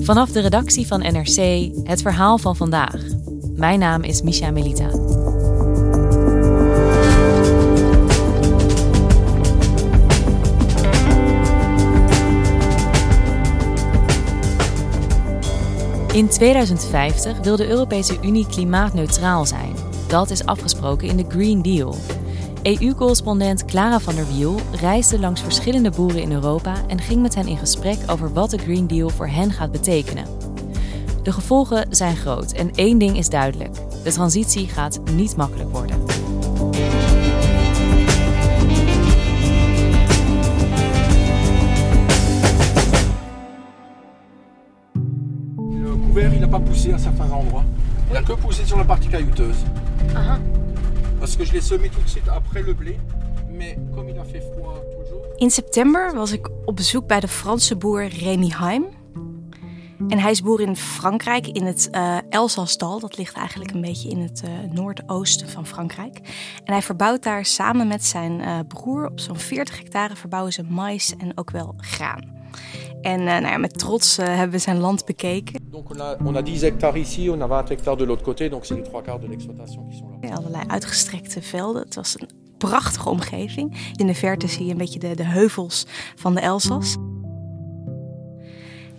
Vanaf de redactie van NRC het verhaal van vandaag. Mijn naam is Misha Melita. In 2050 wil de Europese Unie klimaatneutraal zijn. Dat is afgesproken in de Green Deal. EU-correspondent Clara van der Wiel reisde langs verschillende boeren in Europa en ging met hen in gesprek over wat de Green Deal voor hen gaat betekenen. De gevolgen zijn groot en één ding is duidelijk: de transitie gaat niet makkelijk worden. Le couvert, il n'a pas poussé à certains endroits. Il n'a que poussé sur la partie caillouteuse. Parce que je l'ai semé tout suite après le blé. Mais comme il a fait froid toujours. In september was ik op bezoek bij de Franse boer Remy Heim. En hij is boer in Frankrijk, in het uh. Dat ligt eigenlijk een beetje in het uh, noordoosten van Frankrijk. En hij verbouwt daar samen met zijn uh, broer op zo'n 40 hectare verbouwen ze mais en ook wel graan. En nou ja, met trots hebben we zijn land bekeken. Donc on a, on a 10 hectares ici, on a 20 hectares de l'autre côté. Donc c'est les trois quarts de l'exploitation qui sont là. Allerlei uitgestrekte velden. Het was een prachtige omgeving. In de verte zie je een beetje de, de heuvels van de Elzas.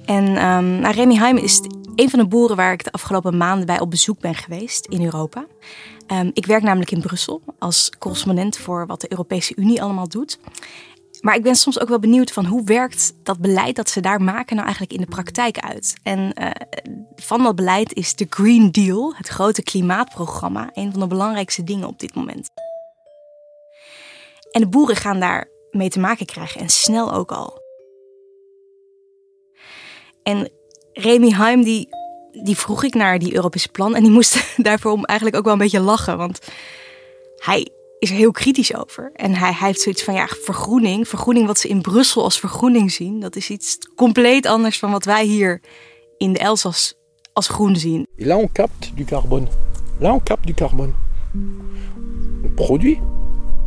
En um, nou, Remy Heim is een van de boeren waar ik de afgelopen maanden bij op bezoek ben geweest in Europa. Um, ik werk namelijk in Brussel als correspondent voor wat de Europese Unie allemaal doet. Maar ik ben soms ook wel benieuwd van hoe werkt dat beleid dat ze daar maken nou eigenlijk in de praktijk uit. En uh, van dat beleid is de Green Deal, het grote klimaatprogramma, een van de belangrijkste dingen op dit moment. En de boeren gaan daar mee te maken krijgen en snel ook al. En Remy Heim, die, die vroeg ik naar die Europese plan. En die moest daarvoor eigenlijk ook wel een beetje lachen. Want hij is er heel kritisch over. En hij, hij heeft zoiets van, ja, vergroening. Vergroening wat ze in Brussel als vergroening zien. Dat is iets compleet anders van wat wij hier in de Elzas als groen zien. Là on capte du carbone. Là on capte du carbone. On produit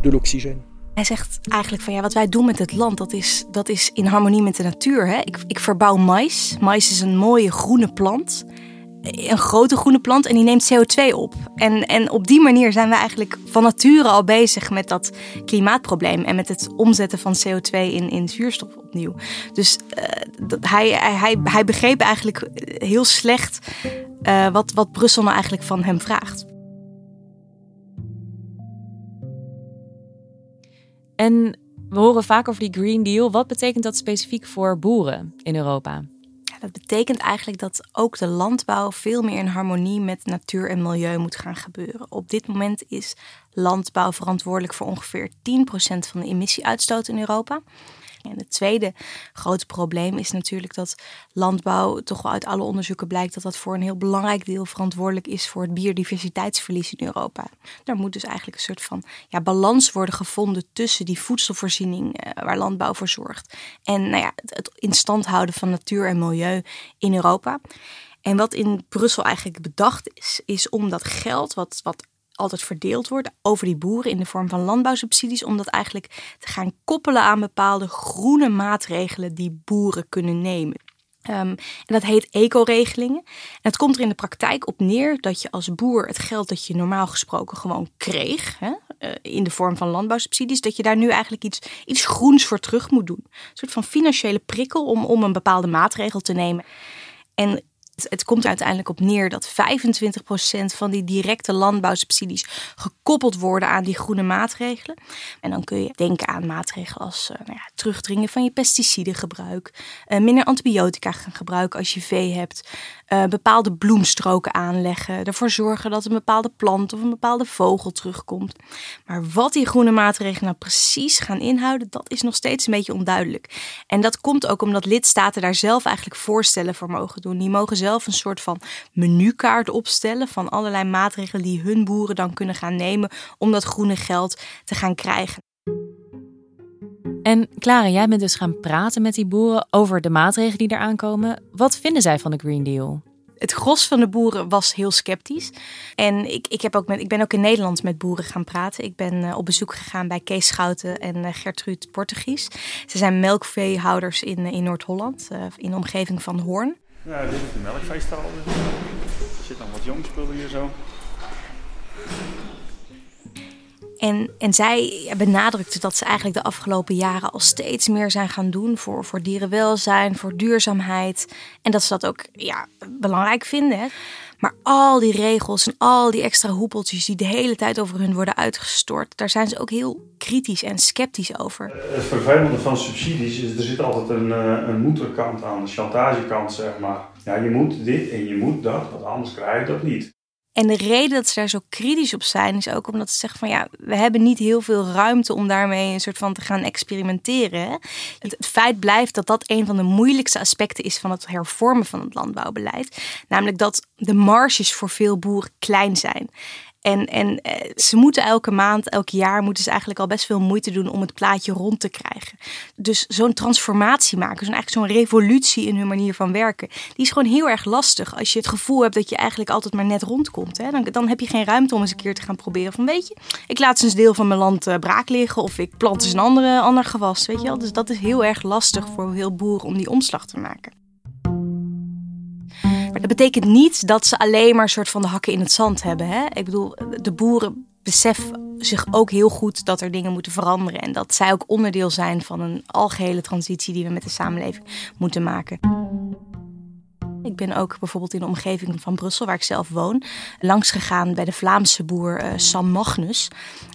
de l'oxygène. Hij zegt eigenlijk van ja, wat wij doen met het land, dat is, dat is in harmonie met de natuur. Hè? Ik, ik verbouw mais. Mais is een mooie groene plant. Een grote groene plant en die neemt CO2 op. En, en op die manier zijn we eigenlijk van nature al bezig met dat klimaatprobleem. En met het omzetten van CO2 in, in zuurstof opnieuw. Dus dat, hij, hij, hij begreep eigenlijk heel slecht uh, wat, wat Brussel nou eigenlijk van hem vraagt. En we horen vaak over die Green Deal. Wat betekent dat specifiek voor boeren in Europa? Dat betekent eigenlijk dat ook de landbouw veel meer in harmonie met natuur en milieu moet gaan gebeuren. Op dit moment is landbouw verantwoordelijk voor ongeveer 10% van de emissieuitstoot in Europa. En het tweede grote probleem is natuurlijk dat landbouw, toch wel uit alle onderzoeken blijkt dat dat voor een heel belangrijk deel verantwoordelijk is voor het biodiversiteitsverlies in Europa. Daar moet dus eigenlijk een soort van ja, balans worden gevonden tussen die voedselvoorziening uh, waar landbouw voor zorgt en nou ja, het, het in stand houden van natuur en milieu in Europa. En wat in Brussel eigenlijk bedacht is, is om dat geld wat, wat altijd verdeeld wordt over die boeren in de vorm van landbouwsubsidies, om dat eigenlijk te gaan koppelen aan bepaalde groene maatregelen die boeren kunnen nemen. Um, en dat heet eco-regelingen. En het komt er in de praktijk op neer dat je als boer het geld dat je normaal gesproken gewoon kreeg, hè, in de vorm van landbouwsubsidies, dat je daar nu eigenlijk iets, iets groens voor terug moet doen. Een soort van financiële prikkel om, om een bepaalde maatregel te nemen. En Het komt uiteindelijk op neer dat 25% van die directe landbouwsubsidies gekoppeld worden aan die groene maatregelen. En dan kun je denken aan maatregelen als uh, nou ja, terugdringen van je pesticidengebruik, uh, minder antibiotica gaan gebruiken als je vee hebt, uh, bepaalde bloemstroken aanleggen, ervoor zorgen dat een bepaalde plant of een bepaalde vogel terugkomt. Maar wat die groene maatregelen nou precies gaan inhouden, dat is nog steeds een beetje onduidelijk. En dat komt ook omdat lidstaten daar zelf eigenlijk voorstellen voor mogen doen. Die mogen zelf een soort van menukaart opstellen van allerlei maatregelen die hun boeren dan kunnen gaan nemen om dat groene geld te gaan krijgen. En Clara, jij bent dus gaan praten met die boeren over de maatregelen die eraan komen. Wat vinden zij van de Green Deal? Het gros van de boeren was heel sceptisch. En ik, ik, heb ook met, ik ben ook in Nederland met boeren gaan praten. Ik ben uh, op bezoek gegaan bij Kees Schouten en uh, Gertrude Portugies. Ze zijn melkveehouders in, in Noord-Holland, in de omgeving van Hoorn. Ja, dit is de melkveestal. Er zit nog wat jongspullen hier zo. En, en zij benadrukte dat ze eigenlijk de afgelopen jaren al steeds meer zijn gaan doen voor, voor dierenwelzijn, voor duurzaamheid. En dat ze dat ook ja, belangrijk vinden. Maar al die regels en al die extra hoepeltjes die de hele tijd over hun worden uitgestort, daar zijn ze ook heel kritisch en sceptisch over. Het vervelende van subsidies is, er zit altijd een, eh, een moederkant aan, een chantagekant, zeg maar. Ja, je moet dit en je moet dat, want anders krijg je dat niet. En de reden dat ze daar zo kritisch op zijn, is ook omdat ze zeggen van ja, we hebben niet heel veel ruimte om daarmee een soort van te gaan experimenteren. Het, feit blijft dat dat een van de moeilijkste aspecten is van het hervormen van het landbouwbeleid. Namelijk dat de marges voor veel boeren klein zijn. En, en eh, ze moeten elke maand, elk jaar, moeten ze eigenlijk al best veel moeite doen om het plaatje rond te krijgen. Dus zo'n transformatie maken, zo'n eigenlijk zo'n revolutie in hun manier van werken, die is gewoon heel erg lastig. Als je het gevoel hebt dat je eigenlijk altijd maar net rondkomt, hè, dan, dan heb je geen ruimte om eens een keer te gaan proberen van, weet je, ik laat eens een deel van mijn land uh, braak liggen of ik plant eens een andere, ander gewas, weet je wel. Dus dat is heel erg lastig voor heel boeren om die omslag te maken. Maar dat betekent niet dat ze alleen maar een soort van de hakken in het zand hebben. Hè? Ik bedoel, de boeren beseffen zich ook heel goed dat er dingen moeten veranderen. En dat zij ook onderdeel zijn van een algehele transitie die we met de samenleving moeten maken. Ik ben ook bijvoorbeeld in de omgeving van Brussel, waar ik zelf woon, langs gegaan bij de Vlaamse boer uh, Sam Magnus.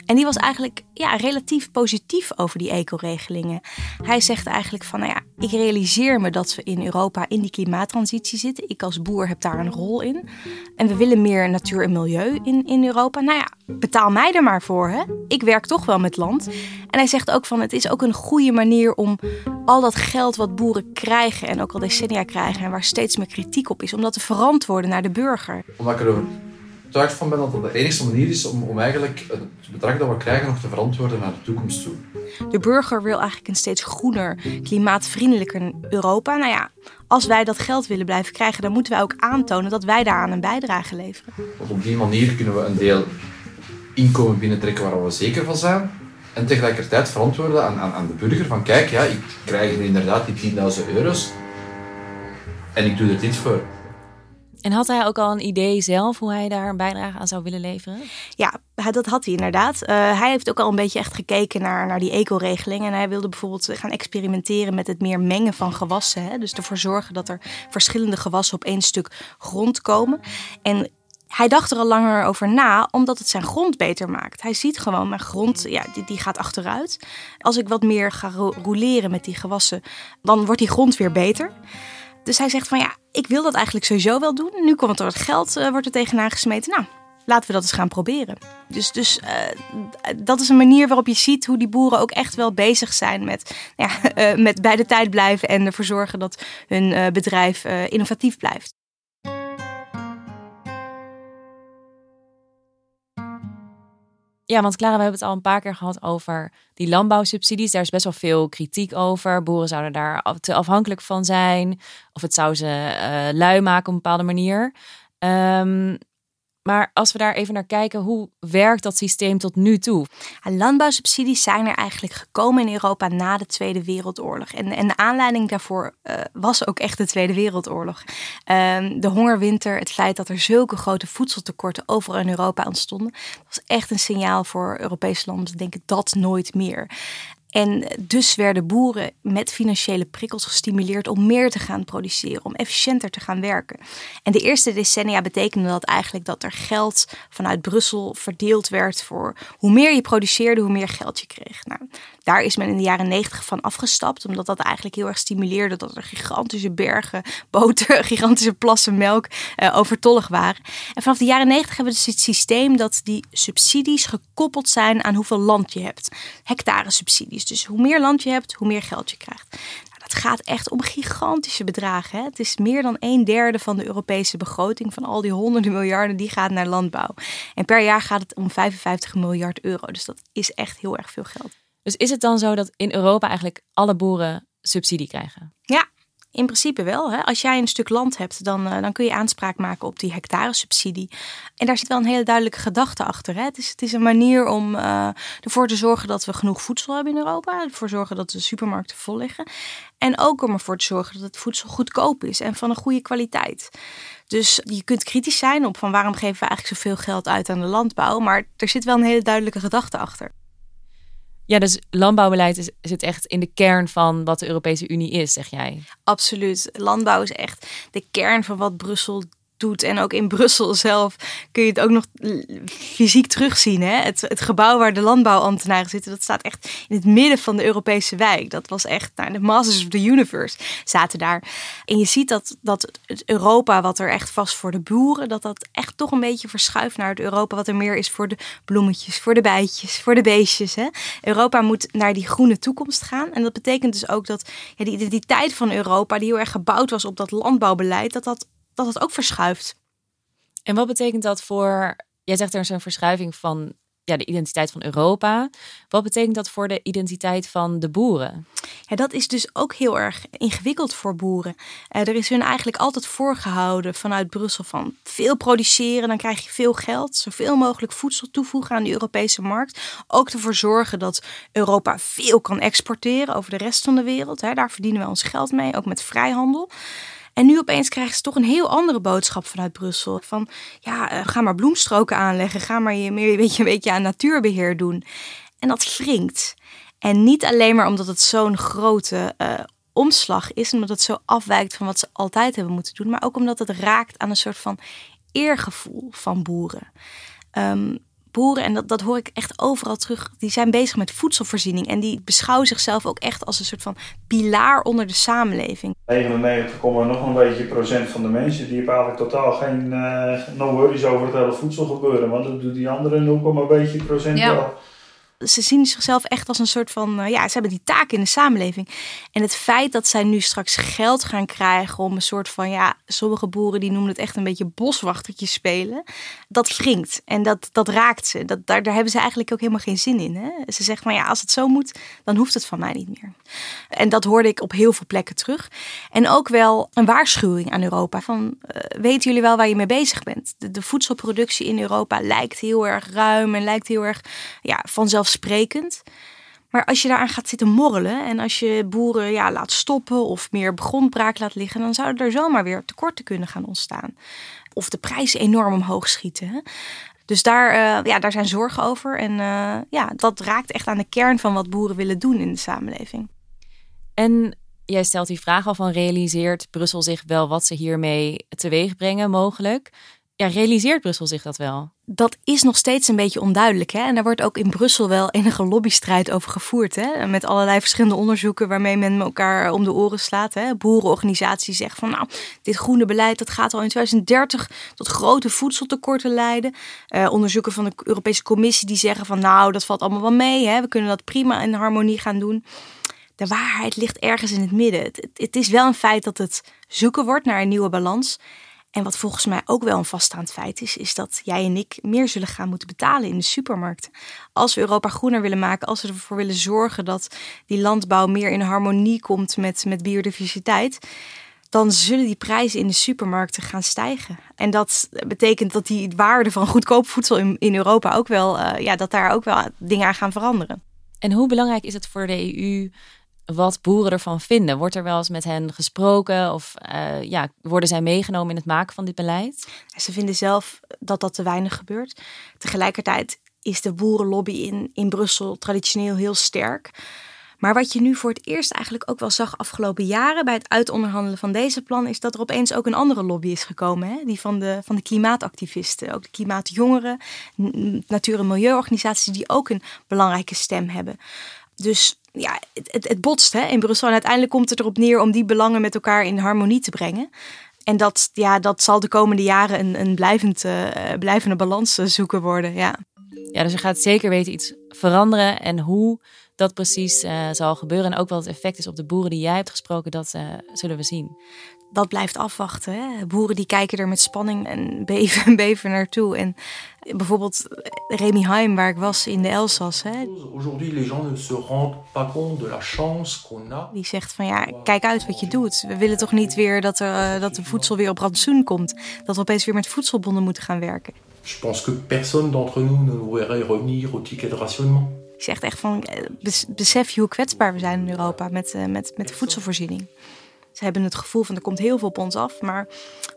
En die was eigenlijk ja, relatief positief over die ecoregelingen. Hij zegt eigenlijk van, nou ja, ik realiseer me dat we in Europa in die klimaattransitie zitten. Ik als boer heb daar een rol in. En we willen meer natuur en milieu in, in Europa. Nou ja, betaal mij er maar voor. Hè? Ik werk toch wel met land. En hij zegt ook van, het is ook een goede manier om al dat geld wat boeren krijgen en ook al decennia krijgen en waar steeds meer kritiek op is, om dat te verantwoorden naar de burger. Omdat ik er overtuigd van ben dat dat de enige manier is om, om eigenlijk het bedrag dat we krijgen nog te verantwoorden naar de toekomst toe. De burger wil eigenlijk een steeds groener, klimaatvriendelijker Europa. Nou ja, als wij dat geld willen blijven krijgen, dan moeten wij ook aantonen dat wij daaraan een bijdrage leveren. Want op die manier kunnen we een deel inkomen binnentrekken waar we zeker van zijn. En tegelijkertijd verantwoorden aan, aan, aan de burger van kijk, ja, ik krijg er inderdaad die 10.000 euro's en ik doe er dit voor. En had hij ook al een idee zelf hoe hij daar een bijdrage aan zou willen leveren? Ja, dat had hij inderdaad. Uh, hij heeft ook al een beetje echt gekeken naar, naar die eco-regeling. En hij wilde bijvoorbeeld gaan experimenteren met het meer mengen van gewassen. Hè? Dus ervoor zorgen dat er verschillende gewassen op één stuk grond komen. En hij dacht er al langer over na, omdat het zijn grond beter maakt. Hij ziet gewoon, mijn grond ja, die, die gaat achteruit. Als ik wat meer ga roleren met die gewassen, dan wordt die grond weer beter. Dus hij zegt van ja, ik wil dat eigenlijk sowieso wel doen. Nu komt er het geld, uh, wordt er tegenaan gesmeten. Nou, laten we dat eens gaan proberen. Dus, dus uh, dat is een manier waarop je ziet hoe die boeren ook echt wel bezig zijn met, ja, uh, met bij de tijd blijven en ervoor zorgen dat hun bedrijf innovatief blijft. Ja, want Clara, we hebben het al een paar keer gehad over die landbouwsubsidies. Daar is best wel veel kritiek over. Boeren zouden daar te afhankelijk van zijn. Of het zou ze uh, lui maken op een bepaalde manier. Um, maar als we daar even naar kijken, hoe werkt dat systeem tot nu toe? Landbouwsubsidies zijn er eigenlijk gekomen in Europa na de Tweede Wereldoorlog. En, en de aanleiding daarvoor uh, was ook echt de Tweede Wereldoorlog. Uh, de hongerwinter, het feit dat er zulke grote voedseltekorten overal in Europa ontstonden, was echt een signaal voor Europese landen. Denk ik dat nooit meer. En dus werden boeren met financiële prikkels gestimuleerd om meer te gaan produceren, om efficiënter te gaan werken. En de eerste decennia betekende dat eigenlijk dat er geld vanuit Brussel verdeeld werd voor hoe meer je produceerde, hoe meer geld je kreeg. Nou, daar is men in de jaren negentig van afgestapt, omdat dat eigenlijk heel erg stimuleerde dat er gigantische bergen boter, gigantische plassen melk uh, overtollig waren. En vanaf de jaren negentig hebben we dus het systeem dat die subsidies gekoppeld zijn aan hoeveel land je hebt. Hectare subsidies. Dus hoe meer land je hebt, hoe meer geld je krijgt. Nou, dat gaat echt om gigantische bedragen. Hè? Het is meer dan een derde van de Europese begroting van al die honderden miljarden die gaat naar landbouw. En per jaar gaat het om 55 miljard euro. Dus dat is echt heel erg veel geld. Dus is het dan zo dat in Europa eigenlijk alle boeren subsidie krijgen? Ja, in principe wel. Hè. Als jij een stuk land hebt, dan, uh, dan kun je aanspraak maken op die hectare subsidie. En daar zit wel een hele duidelijke gedachte achter. Hè. Het, is, het is een manier om uh, ervoor te zorgen dat we genoeg voedsel hebben in Europa. Ervoor zorgen dat de supermarkten vol liggen. En ook om ervoor te zorgen dat het voedsel goedkoop is en van een goede kwaliteit. Dus je kunt kritisch zijn op van waarom geven we eigenlijk zoveel geld uit aan de landbouw. Maar er zit wel een hele duidelijke gedachte achter. Ja, dus landbouwbeleid is, zit echt in de kern van wat de Europese Unie is, zeg jij? Absoluut. Landbouw is echt de kern van wat Brussel doet. En ook in Brussel zelf kun je het ook nog fysiek terugzien. Hè? Het, gebouw waar de landbouwambtenaren zitten, dat staat echt in het midden van de Europese wijk. Dat was echt, nou, de Masters of the Universe zaten daar. En je ziet dat, dat het Europa, wat er echt vast voor de boeren, dat dat echt toch een beetje verschuift naar het Europa wat er meer is voor de bloemetjes, voor de bijtjes, voor de beestjes. Hè? Europa moet naar die groene toekomst gaan. En dat betekent dus ook dat ja, die identiteit van Europa, die heel erg gebouwd was op dat landbouwbeleid, dat dat dat het ook verschuift. En wat betekent dat voor, jij zegt er is een verschuiving van ja, de identiteit van Europa. Wat betekent dat voor de identiteit van de boeren? Ja, dat is dus ook heel erg ingewikkeld voor boeren. Uh, er is hun eigenlijk altijd voorgehouden vanuit Brussel van veel produceren, dan krijg je veel geld, zoveel mogelijk voedsel toevoegen aan de Europese markt. Ook ervoor zorgen dat Europa veel kan exporteren over de rest van de wereld. Daar verdienen we ons geld mee, ook met vrijhandel. En nu opeens krijgen ze toch een heel andere boodschap vanuit Brussel. Van ja, uh, ga maar bloemstroken aanleggen. Ga maar je meer een beetje, een beetje aan natuurbeheer doen. En dat wringt. En niet alleen maar omdat het zo'n grote uh, omslag is. Omdat het zo afwijkt van wat ze altijd hebben moeten doen. Maar ook omdat het raakt aan een soort van eergevoel van boeren. Um, boeren, en dat, dat hoor ik echt overal terug, die zijn bezig met voedselvoorziening. En die beschouwen zichzelf ook echt als een soort van pilaar onder de samenleving. 99, nog een beetje procent van de mensen die hebben eigenlijk totaal geen uh, no worries over het hele voedsel gebeuren. Want dat doet die andere 0, beetje procent ja. wel ze zien zichzelf echt als een soort van, uh, ja, ze hebben die taak in de samenleving. En het feit dat zij nu straks geld gaan krijgen om een soort van, ja, sommige boeren die noemen het echt een beetje boswachtertje spelen, dat wringt en dat, dat raakt ze. Dat, daar, daar hebben ze eigenlijk ook helemaal geen zin in. Hè? Ze zegt van, ja, als het zo moet, dan hoeft het van mij niet meer. En dat hoorde ik op heel veel plekken terug. En ook wel een waarschuwing aan Europa van, uh, weten jullie wel waar je mee bezig bent? De, de voedselproductie in Europa lijkt heel erg ruim en lijkt heel erg, ja, vanzelf sprekend. Maar als je daaraan gaat zitten morrelen en als je boeren ja, laat stoppen of meer grondbraak laat liggen, dan zouden er zomaar weer tekorten kunnen gaan ontstaan. Of de prijzen enorm omhoog schieten. Dus daar, uh, ja, daar zijn zorgen over. En uh, ja, dat raakt echt aan de kern van wat boeren willen doen in de samenleving. En jij stelt die vraag al van realiseert Brussel zich wel wat ze hiermee teweeg brengen mogelijk? Ja, realiseert Brussel zich dat wel? Dat is nog steeds een beetje onduidelijk. Hè? En daar wordt ook in Brussel wel enige lobbystrijd over gevoerd. Hè? Met allerlei verschillende onderzoeken waarmee men elkaar om de oren slaat. Hè? Boerenorganisaties zeggen van nou, dit groene beleid dat gaat al in 2030 tot grote voedseltekorten leiden. Uh, onderzoeken van de Europese Commissie die zeggen van nou, dat valt allemaal wel mee. Hè? We kunnen dat prima in harmonie gaan doen. De waarheid ligt ergens in het midden. Het, het is wel een feit dat het zoeken wordt naar een nieuwe balans. En wat volgens mij ook wel een vaststaand feit is, is dat jij en ik meer zullen gaan moeten betalen in de supermarkten. Als we Europa groener willen maken, als we ervoor willen zorgen dat die landbouw meer in harmonie komt met, met biodiversiteit, dan zullen die prijzen in de supermarkten gaan stijgen. En dat betekent dat die waarde van goedkoop voedsel in, in Europa ook wel, uh, ja, dat daar ook wel dingen aan gaan veranderen. En hoe belangrijk is het voor de EU wat boeren ervan vinden. Wordt er wel eens met hen gesproken of uh, ja, worden zij meegenomen in het maken van dit beleid? Ze vinden zelf dat dat te weinig gebeurt. Tegelijkertijd is de boerenlobby in, in Brussel traditioneel heel sterk. Maar wat je nu voor het eerst eigenlijk ook wel zag afgelopen jaren bij het uitonderhandelen van deze plan, is dat er opeens ook een andere lobby is gekomen. Hè? Die van de, van de klimaatactivisten, ook de klimaatjongeren, natuur- en milieuorganisaties, die ook een belangrijke stem hebben. Dus ja, het, het, botst hè, in Brussel. En uiteindelijk komt het erop neer om die belangen met elkaar in harmonie te brengen. En dat, ja, dat zal de komende jaren een, een blijvend, uh, blijvende balans zoeken worden. Ja. ja, dus er gaat zeker weten iets veranderen. En hoe dat precies uh, zal gebeuren. En ook wat het effect is op de boeren die jij hebt gesproken, dat zullen we zien. Dat blijft afwachten. Hè? Boeren die kijken er met spanning en beven en beven naartoe. En bijvoorbeeld Remy Heim, waar ik was in de Elzas. Hè? Die zegt van ja, kijk uit wat je doet. We willen toch niet weer dat, er, uh, dat de voedsel weer op rantsoen komt. Dat we opeens weer met voedselbonden moeten gaan werken. Je pense que personne d'entre nous ne nous verrait revenir au ticket de rationnement. Ik zeg echt van, besef je hoe kwetsbaar we zijn in Europa met, uh, met, met de voedselvoorziening. Ze hebben het gevoel van er komt heel veel op ons af, maar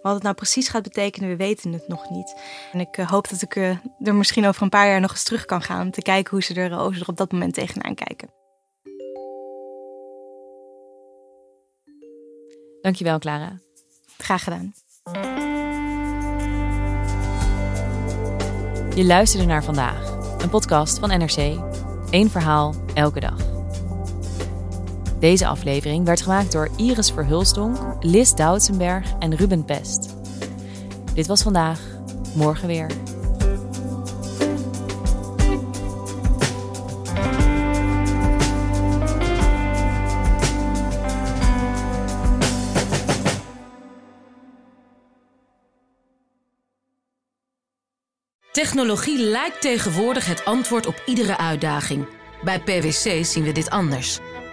wat het nou precies gaat betekenen, we weten het nog niet. En ik uh, hoop dat ik uh, er misschien over een paar jaar nog eens terug kan gaan om te kijken hoe ze er, hoe ze er op dat moment tegenaan kijken. Dankjewel, Clara. Graag gedaan. Je luisterde naar vandaag, een podcast van NRC. Eén verhaal, elke dag. Deze aflevering werd gemaakt door Iris Verhulstonk, Lis Doutsenberg en Ruben Pest. Dit was vandaag, morgen weer. Technologie lijkt tegenwoordig het antwoord op iedere uitdaging. Bij PwC zien we dit anders.